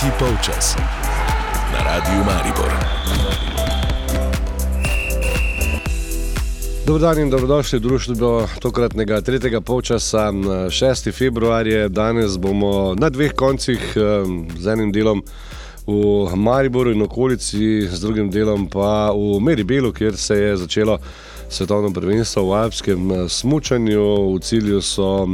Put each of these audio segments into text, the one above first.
Tretji polčas na Radiu Maribor. Dobro dan in dobrodošli v društvu tokratnega tretjega polčasa. 6. februar je danes, bomo na dveh koncih z enim delom v Mariboru in okolici, z drugim delom pa v Meribelu, kjer se je začelo svetovno prvenstvo v alpskem smučanju. V cilju so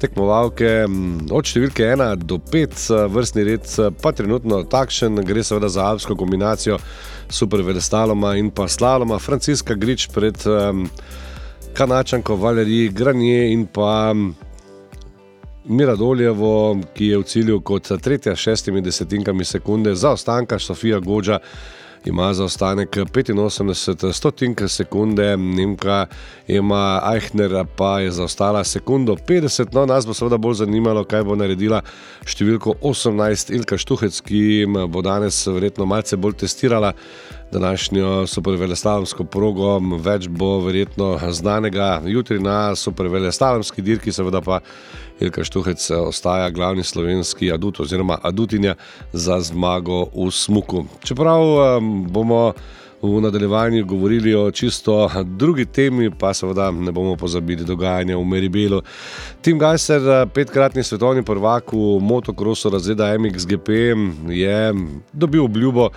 tekmovalke od številke 1 do 5, vrstni red pa trenutno takšen, gre seveda za alpsko kombinacijo super veleslaloma in pa slaloma. Franciska Grič pred kanačanko Valerij Granje in pa Miradoljevo, ki je v cilju kot tretja s šestimi desetinkami sekunde, zaostanka Sofija Gođa ima zaostanek 85 stotink sekunde, Nemka ima Eichner pa je zaostala sekundo 50. No, nas bo seveda bolj zanimalo, kaj bo naredila številko 18 Ilka Štuhec, ki bo danes verjetno malce bolj testirala današnjo superveleslalomsko progo. Več bo verjetno znanega jutri na superveleslalomski dirki, seveda pa Ilka Štuhec ostaja glavni slovenski adut oziroma adutinja za zmago v smuku. Čeprav bomo v nadaljevanju govorili o čisto drugi temi, pa seveda ne bomo pozabili dogajanja v Meribelu. Tim Gajser, petkratni svetovni prvak v motokrosu razreda MXGP, je dobil obljubo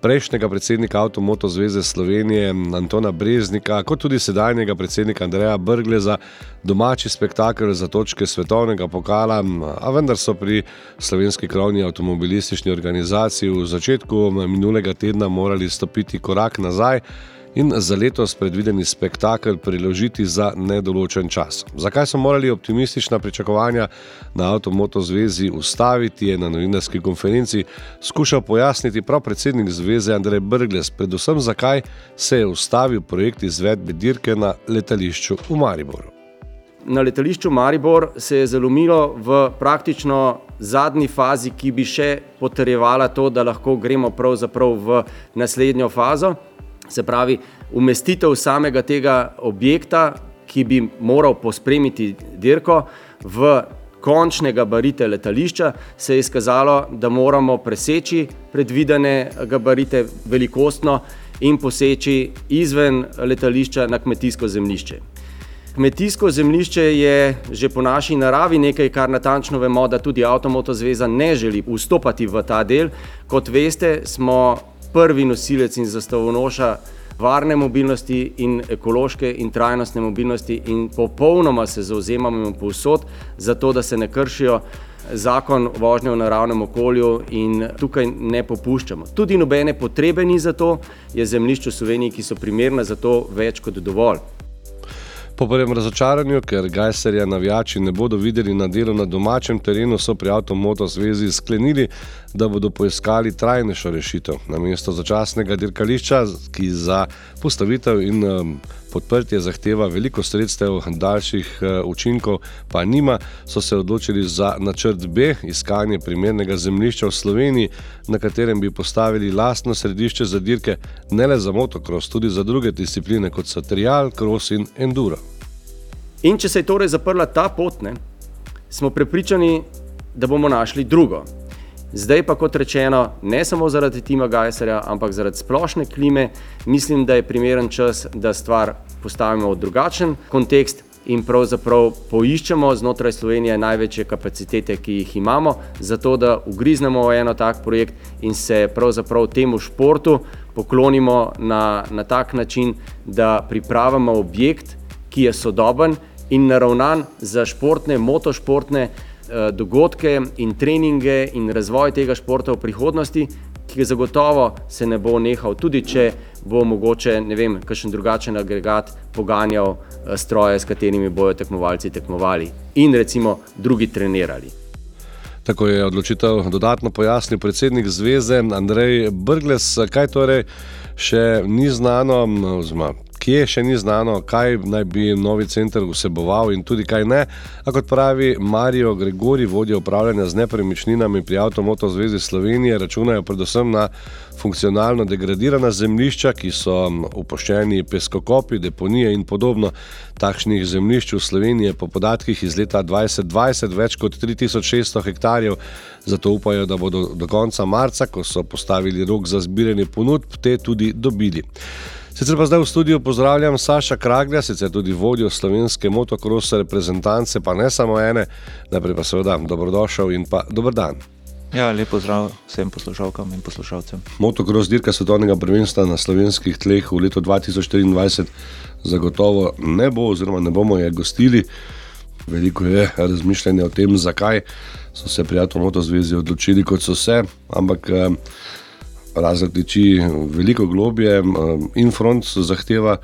prejšnjega predsednika Avtomoto zveze Slovenije Antona Breznika, kot tudi sedajnega predsednika Andreja Brgle za domači spektakel za točke svetovnega pokala, a vendar so pri slovenski krovni avtomobilistični organizaciji v začetku minulega tedna morali stopiti korak nazaj in za letos predvideni spektakel preložiti za nedoločen čas. Zakaj so morali optimistična pričakovanja na Avtomoto zvezi ustaviti, je na novinarski konferenci skušal pojasniti prav predsednik zveze Andrej Brgles, predvsem zakaj se je ustavil projekt izvedbe dirke na letališču v Mariboru. Na letališču Maribor se je zalomilo v praktično zadnji fazi, ki bi še potrjevala to, da lahko gremo pravzaprav v naslednjo fazo. Se pravi, umestitev samega tega objekta, ki bi moral pospremiti dirko v končne gabarite letališča, se je izkazalo, da moramo preseči predvidene gabarite velikostno in poseči izven letališča na kmetijsko zemljišče. Kmetijsko zemljišče je že po naši naravi nekaj, kar natančno vemo, da tudi Avtomoto zveza ne želi vstopati v ta del. Kot veste, smo prvi nosilec in zastavonoša varne mobilnosti in ekološke in trajnostne mobilnosti in popolnoma se zauzemamo povsod za to, da se ne kršijo zakon vožnje v naravnem okolju in tukaj ne popuščamo. Tudi nobene potrebe ni za to, je zemljišč v Sloveniji, ki so primerna za to več kot dovolj. Po prvem razočaranju, ker Gajserja navijači ne bodo videli na delu na domačem terenu, so pri Avtomoto zvezi sklenili, da bodo poiskali trajnejšo rešitev. Na mesto začasnega dirkališča, ki za postavitev in podprtje zahteva veliko sredstev, daljših uh, učinkov pa nima, so se odločili za načrt B, iskanje primernega zemljišča v Sloveniji, na katerem bi postavili lastno središče za dirke, ne le za motocross, tudi za druge discipline, kot so trial, cross in enduro. In če se je torej zaprla ta pot, ne, smo prepričani, da bomo našli drugo. Zdaj pa, kot rečeno, ne samo zaradi Tima Gajserja, ampak zaradi splošne klime, mislim, da je primeren čas, da stvar postavimo v drugačen kontekst in pravzaprav poiščemo znotraj Slovenije največje kapacitete, ki jih imamo, zato da ugriznemo v eno tak projekt in se pravzaprav temu športu poklonimo na, na tak način, da pripravimo objekt, ki je sodoben in naravnan za športne, motošportne dogodke in treninge in razvoj tega športa v prihodnosti, ki zagotovo se ne bo nehal, tudi če bo mogoče, ne vem, kakšen drugačen agregat poganjal stroje, s katerimi bojo tekmovalci tekmovali in recimo drugi trenirali. Tako je odločitev dodatno pojasnil predsednik zveze Andrej Brgles. Kaj torej še ni znano, oziroma kje še ni znano, kaj naj bi novi center vseboval in tudi kaj ne. A kot pravi Marijo Gregori, vodja upravljanja z nepremičninami pri Avtomoto Zvezi Slovenije, računajo predvsem na funkcionalno degradirana zemljišča, ki so upoščeni peskokopi, deponije in podobno. Takšnih zemljišč v Sloveniji je po podatkih iz leta 2020 več kot 3600 hektarjev, zato upajo, da bodo do konca marca, ko so postavili rok za zbiranje ponudb, te tudi dobili. Sicer pa zdaj v studiu pozdravljam Saša Kraglja, sicer tudi vodjo slovenske motocross reprezentance, pa ne samo ene, najprej pa seveda dobrodošel in pa dober dan. Ja, lepo zdrav vsem poslušalkam in poslušalcem. Motocross dirka svetovnega prvenstva na slovenskih tleh v letu 2024 zagotovo ne bo, oziroma ne bomo je gostili. Veliko je razmišljanja o tem, zakaj so se prijatelji Motocross odločili, kot so se, ampak. Razred tiči veliko globje, in front zahteva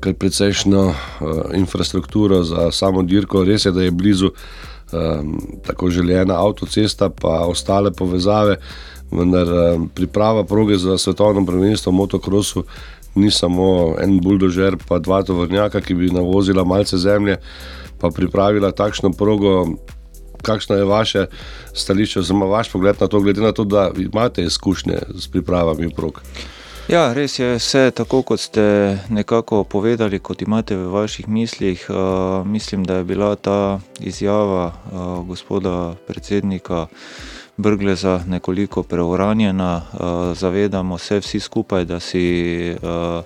kar precejšno eh, infrastrukturo za samo dirko. Res je, da je blizu tako željena avtocesta, pa ostale povezave, vendar priprava proge za svetovno prvenstvo v motokrosu. Ni samo en buldožer, pa dva tovornjaka, ki bi navozila malce zemlje, pa pripravila takšno progo, kakšno je vaše stališče, oziroma vaš pogled na to, glede na to, da imate izkušnje s pripravami prog. Ja, res je vse tako, kot ste nekako povedali, kot imate v vaših mislih. Uh, mislim, da je bila ta izjava uh, gospoda predsednika Brgleza nekoliko preuranjena. Uh, zavedamo se vsi skupaj, da si uh,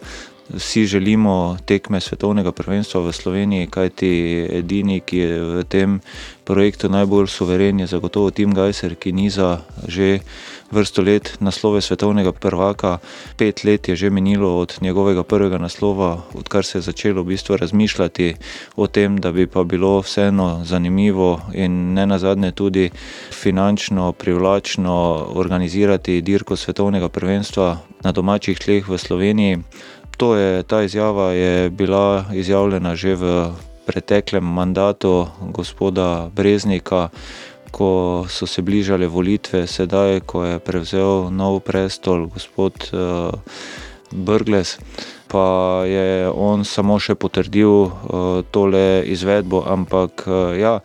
vsi želimo tekme svetovnega prvenstva v Sloveniji, kajti edini, ki je v tem projektu najbolj suveren, je zagotovo Tim Gajser, ki niza že vrsto let naslove svetovnega prvaka. Pet let je že minilo od njegovega prvega naslova, odkar se je začelo v bistvu razmišljati o tem, da bi pa bilo vseeno zanimivo in ne nazadnje tudi finančno privlačno organizirati dirko svetovnega prvenstva na domačih tleh v Sloveniji. To je, ta izjava je bila izjavljena že v preteklem mandatu gospoda Breznika, ko so se bližale volitve, sedaj, ko je prevzel nov prestol gospod uh, Brgles, pa je on samo še potrdil uh, tole izvedbo, ampak uh, ja.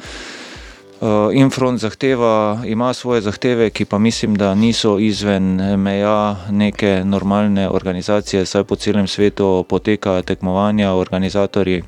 Uh, Infront zahteva, ima svoje zahteve, ki pa mislim, da niso izven meja neke normalne organizacije, saj po celem svetu potekajo tekmovanja, organizatori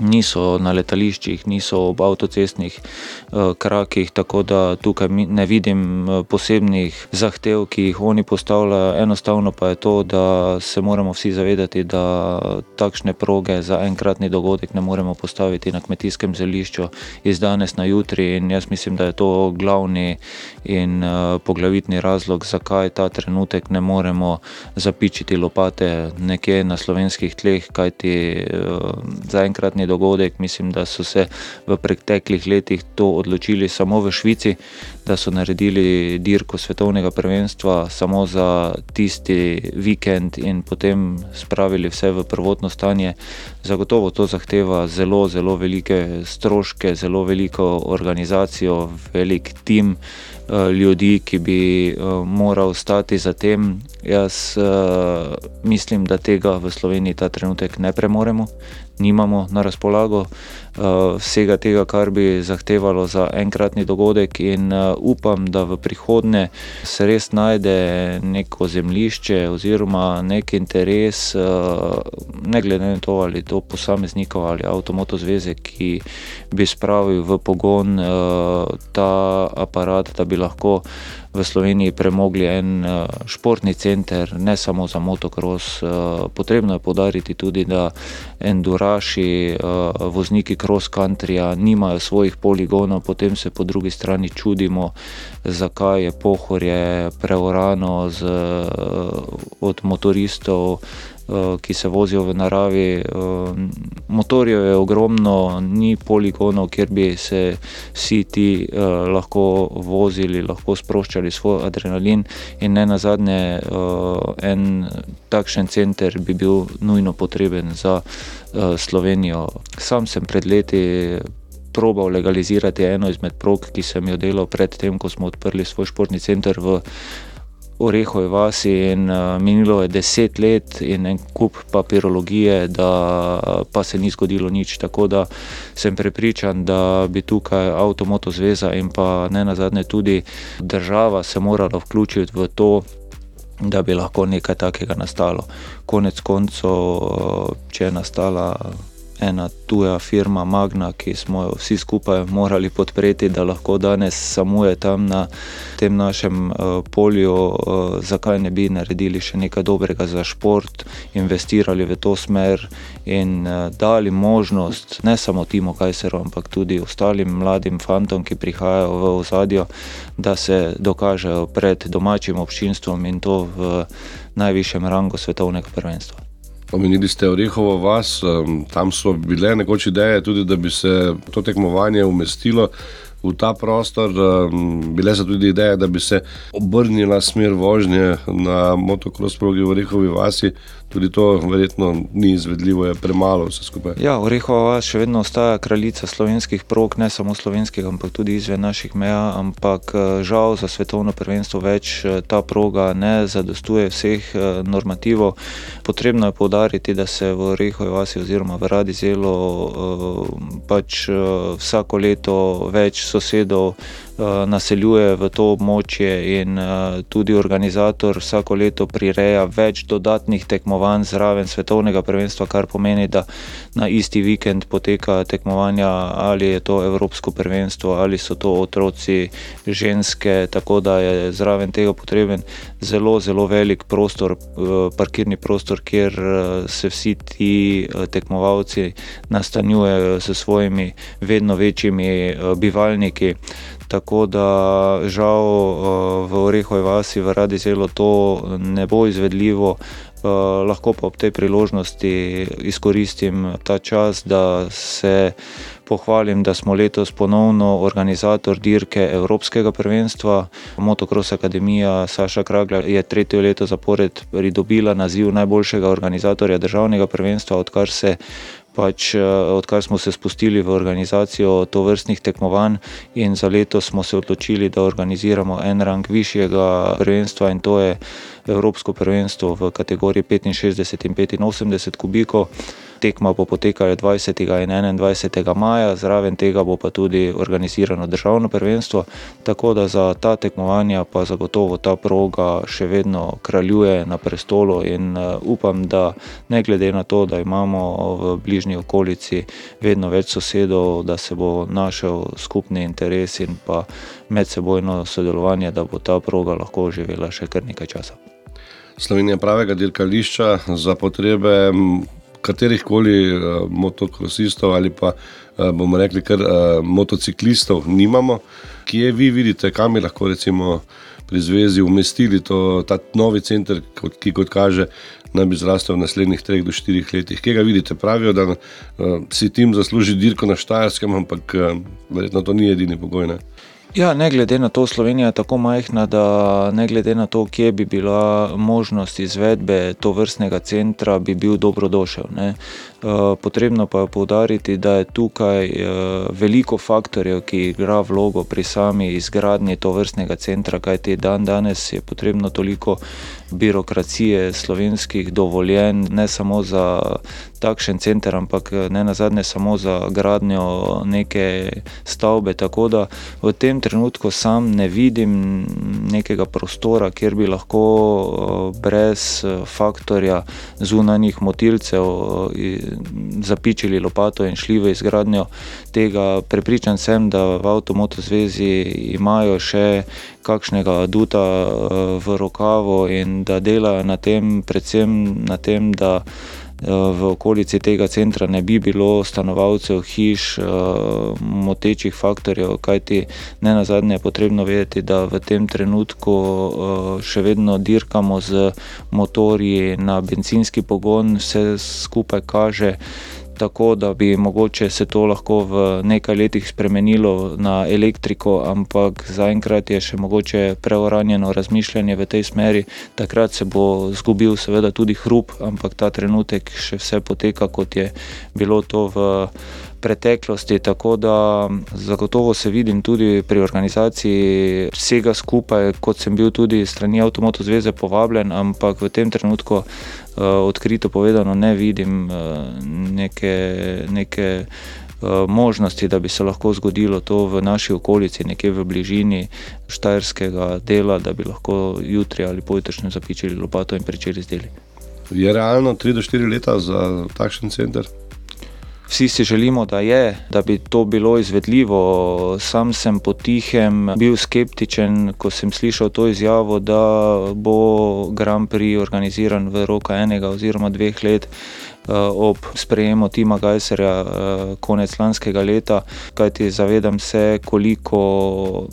niso na letališčih, niso ob avtocestnih uh, krakih, tako da tukaj ne vidim uh, posebnih zahtev, ki jih oni postavljajo. Enostavno pa je to, da se moramo vsi zavedati, da takšne proge za enkratni dogodek ne moremo postaviti na kmetijskem zemljišču iz danes na jutri. In jaz mislim, da je to glavni in uh, poglavitni razlog, zakaj ta trenutek ne moremo zapičiti lopate nekje na slovenskih tleh, kajti za enkratni dogodek. Mislim, da so se v preteklih letih to odločili samo v Švici, da so naredili dirko svetovnega prvenstva samo za tisti vikend in potem spravili vse v prvotno stanje. Zagotovo to zahteva zelo, zelo velike stroške, zelo veliko organizacijo, velik tim. Eh, ljudi, ki bi uh, moral stati za tem. Jaz uh, mislim, da tega v Sloveniji ta trenutek ne premoremo, nimamo na razpolago uh, vsega tega, kar bi zahtevalo za enkratni dogodek, in uh, upam, da v prihodnje se res najde neko zemljišče oziroma nek interes, uh, ne glede na to, ali to posameznikov ali avtomoto zveze, ki bi spravil v pogon uh, ta aparat, da bi lahko v Sloveniji premogli en uh, športni center, ne samo za motocross. Uh, potrebno je podariti tudi, da enduraši, uh, vozniki cross countryja nimajo svojih poligonov, potem se po drugi strani čudimo, zakaj je pohorje preorano z, od motoristov. Eh, ki se vozijo v naravi. Eh, motorjev je ogromno, ni poligonov, kjer bi se vsi ti eh, lahko vozili, lahko sproščali svoj adrenalin, in ne na zadnje, en takšen center bi bil nujno potreben za Slovenijo. Sam sem pred leti. Probal legalizirati eno izmed prog, ki sem jo delal predtem, ko smo odprli svoj športni center v Orehove vasi in uh, minilo je deset let in en kup papirologije, da pa se ni zgodilo nič. Tako da sem prepričan, da bi tukaj Avtomoto zveza in pa ne nazadnje tudi država se morala vključiti v to, da bi lahko nekaj takega nastalo. Konec koncev, če je nastala ena tuja firma Magna, ki smo jo vsi skupaj morali podpreti, da lahko danes samuje tam na tem našem uh, polju, uh, zakaj ne bi naredili še nekaj dobrega za šport, investirali v to smer in uh, dali možnost ne samo Timo Kajseru, ampak tudi ostalim mladim fantom, ki prihajajo v ozadjo, da se dokažejo pred domačim občinstvom in to v najvišjem rangu svetovnega prvenstva. Omenili ste Orehovo vas, tam so bile nekoč ideje tudi, da bi se to tekmovanje umestilo v ta prostor. Bile so tudi ideje, da bi se obrnila smer vožnje na motocross progi v Orehovi vasi, tudi to verjetno ni izvedljivo, je premalo vse skupaj. Ja, Orehova vas še vedno ostaja kraljica slovenskih prog, ne samo slovenskih, ampak tudi izven naših meja. Ampak eh, žal za svetovno prvenstvo več eh, ta proga ne zadostuje vseh eh, normativov. Potrebno je povdariti, da se v Orehovi vasi oziroma v Radi zelo pač vsako leto več sosedov naseljuje v to območje in eh, tudi organizator vsako leto prireja več dodatnih tekmovanj zraven svetovnega prvenstva, kar pomeni, da na isti vikend poteka tekmovanja ali je to Evropsko prvenstvo ali so to otroci, ženske, tako da je zraven tega potreben zelo, zelo velik prostor, eh, parkirni prostor, kjer se vsi ti tekmovalci nastanjujejo s svojimi vedno večjimi bivalniki. Tako da žal eh, v Orehovi vasi v Radi zelo to ne bo izvedljivo. Uh, lahko pa ob tej priložnosti izkoristim ta čas, da se pohvalim, da smo letos ponovno organizator dirke Evropskega prvenstva. Motocross Akademija Saša Kragla je tretje leto zapored pridobila naziv najboljšega organizatorja državnega prvenstva, odkar se pač, eh, odkar smo se spustili v organizacijo to vrstnih tekmovanj in za leto smo se odločili, da organiziramo en rang višjega prvenstva in to je Evropsko prvenstvo v kategoriji 65 in 85 kubikov. Tekma bo potekala 20. in 21. maja, zraven tega bo pa tudi organizirano državno prvenstvo, tako da za ta tekmovanja pa zagotovo ta proga še vedno kraljuje na prestolu in uh, upam, da ne glede na to, da imamo v bližnji okolici vedno več sosedov, da se bo našel skupni interes in pa medsebojno sodelovanje, da bo ta proga lahko živela še kar nekaj časa. Slovenija pravega dirkališča za potrebe katerih koli uh, motokrosistov ali pa uh, bomo rekli kar uh, motociklistov nimamo. Kje vi vidite, kam bi lahko recimo pri zvezi umestili to, ta novi center, kot, ki kot kaže, naj bi zrastel v naslednjih 3 do 4 letih. Kje ga vidite? Pravijo, da uh, si tim zasluži dirko na Štajerskem, ampak uh, verjetno to ni edini pogoj. Ne? Ja, ne glede na to, Slovenija je tako majhna, da ne glede na to, kje bi bila možnost izvedbe to vrstnega centra, bi bil dobrodošel. Ne. Eh, potrebno pa je povdariti, da je tukaj eh, veliko faktorjev, ki igra vlogo pri sami izgradnji to vrstnega centra, kajti dan danes je potrebno toliko birokracije, slovenskih dovoljen, ne samo za takšen center, ampak ne na zadnje samo za gradnjo neke stavbe. Tako da v tem trenutku sam ne vidim nekega prostora, kjer bi lahko eh, brez faktorja zunanjih motilcev zapičili lopato in šli v izgradnjo tega. Prepričan sem, da v Avtomoto zvezi imajo še kakšnega aduta eh, v rokavu in da delajo na tem, predvsem na tem, da v okolici tega centra ne bi bilo stanovalcev, hiš, eh, motečih faktorjev, kajti ne na zadnje je potrebno vedeti, da v tem trenutku še vedno dirkamo z motorji na benzinski pogon, vse skupaj kaže tako, da bi mogoče se to lahko v nekaj letih spremenilo na elektriko, ampak zaenkrat je še mogoče preuranjeno razmišljanje v tej smeri. Takrat se bo zgubil, seveda, tudi hrup, ampak ta trenutek še vse poteka, kot je bilo to v preteklosti. Tako da zagotovo se vidim tudi pri organizaciji vsega skupaj, kot sem bil tudi strani Avtomoto zveze povabljen, ampak v tem trenutku uh, odkrito povedano ne vidim uh, neke. neke možnosti, da bi se lahko zgodilo to v naši okolici, nekje v bližini Štajerskega dela, da bi lahko jutri ali pojutrišnjem zapičili lopato in pričeli z deli. Je realno 3 do 4 leta za takšen center? Vsi si želimo, da je, da bi to bilo izvedljivo. Sam sem potihem bil skeptičen, ko sem slišal to izjavo, da bo Grand Prix organiziran v roka enega oziroma dveh let. Eh, ob sprejemu Tima Gajserja eh, konec lanskega leta, kajti zavedam se, koliko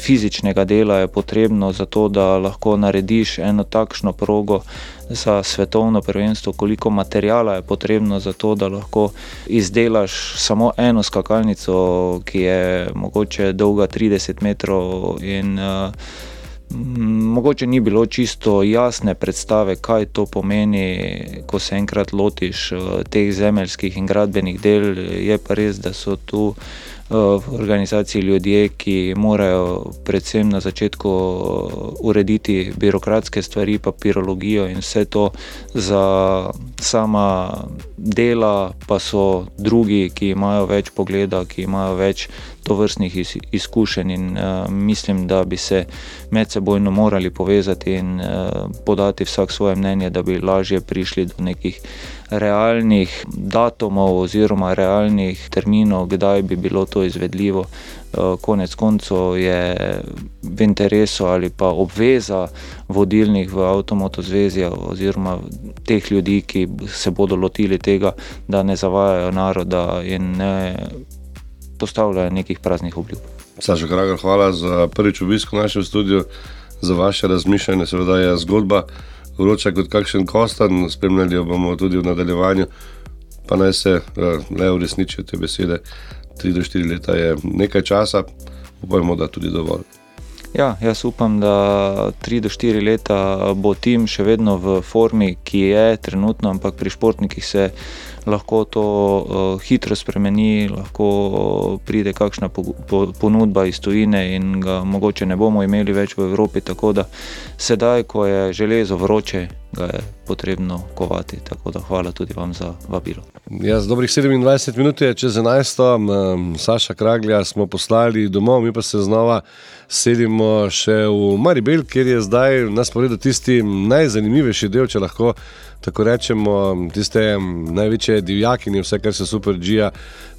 fizičnega dela je potrebno za to, da lahko narediš eno takšno progo za svetovno prvenstvo, koliko materijala je potrebno za to, da lahko izdelaš samo eno skakalnico, ki je mogoče dolga 30 metrov in uh, Mogoče ni bilo čisto jasne predstave, kaj to pomeni, ko se enkrat lotiš uh, teh zemeljskih in gradbenih del. Je pa res, da so tu v organizaciji ljudje, ki morajo predvsem na začetku uh, urediti birokratske stvari, papirologijo in vse to. Za sama dela, pa so drugi, ki imajo več pogleda, ki imajo več tovrstnih izkušenj in uh, mislim, da bi se med sebojno morali povezati in uh, podati vsak svoje mnenje, da bi lažje prišli do nekih realnih datumov oziroma realnih terminov, kdaj bi bilo to izvedljivo. Eh, konec koncev je v interesu ali pa obveza vodilnih v Avtomoto zvezi oziroma teh ljudi, ki se bodo lotili tega, da ne zavajajo naroda in ne postavljajo nekih praznih obljub. Saša Kragar, hvala za prvič obisk v našem studiu, za vaše razmišljanje, seveda je zgodba vroča kot kakšen kostan, spremljali jo bomo tudi v nadaljevanju. Pa naj se uh, le uresničijo te besede. 3 do 4 leta je nekaj časa, upajmo, da tudi dovolj. Ja, jaz upam, da 3 do 4 leta bo tim še vedno v formi, ki je trenutno, ampak pri športnikih se lahko to uh, hitro spremeni, lahko pride kakšna po, po, ponudba iz tujine in ga mogoče ne bomo imeli več v Evropi. Tako da sedaj, ko je železo vroče, ga je potrebno kovati. Tako da hvala tudi vam za vabilo. Ja, z dobrih 27 minut je čez 11. Um, Saša Kraglja smo poslali domov, mi pa se znova sedimo še v Maribel, kjer je zdaj nas povedal tisti najzanimivejši del, če lahko tako rečemo, tiste največje divjaki in vse, kar se super G-ja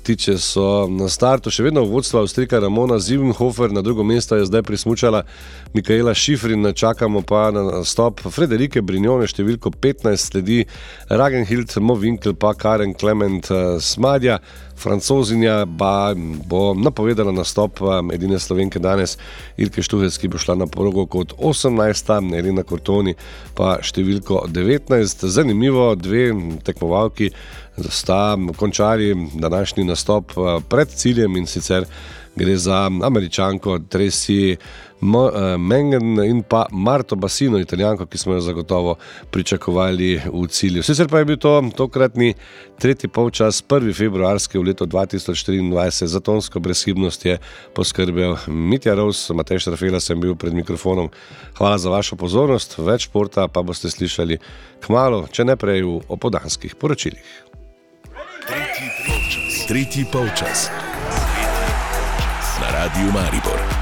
tiče, so na startu še vedno vodstva Avstrika Ramona Zivenhofer, na drugo mesto je zdaj prismučala Mikaela Šifrin, čakamo pa na stop Frederike Brignone, številko 15, sledi Ragenhild Movinkel, pa Karen Clement eh, Smadja. Francozinja ba, bo napovedala nastop edine slovenke danes, Irke Štuhec, ki bo šla na progo kot 18, Elina Kortoni pa številko 19. Zanimivo, dve tekmovalki sta končali današnji nastop pred ciljem in sicer gre za američanko Tracy. Eh, Mengen in pa Marto Basino, italijanko, ki smo jo zagotovo pričakovali v cilju. Sicer pa je bil to tokratni tretji polčas, 1. februarski v letu 2024, za tonsko brezhibnost je poskrbel Mitja Rous, Matej Štrafela sem bil pred mikrofonom. Hvala za vašo pozornost, več športa pa boste slišali kmalo, če ne prej v opodanskih poročilih. Tretji polčas. Tretji polčas. Na radiju Maribor.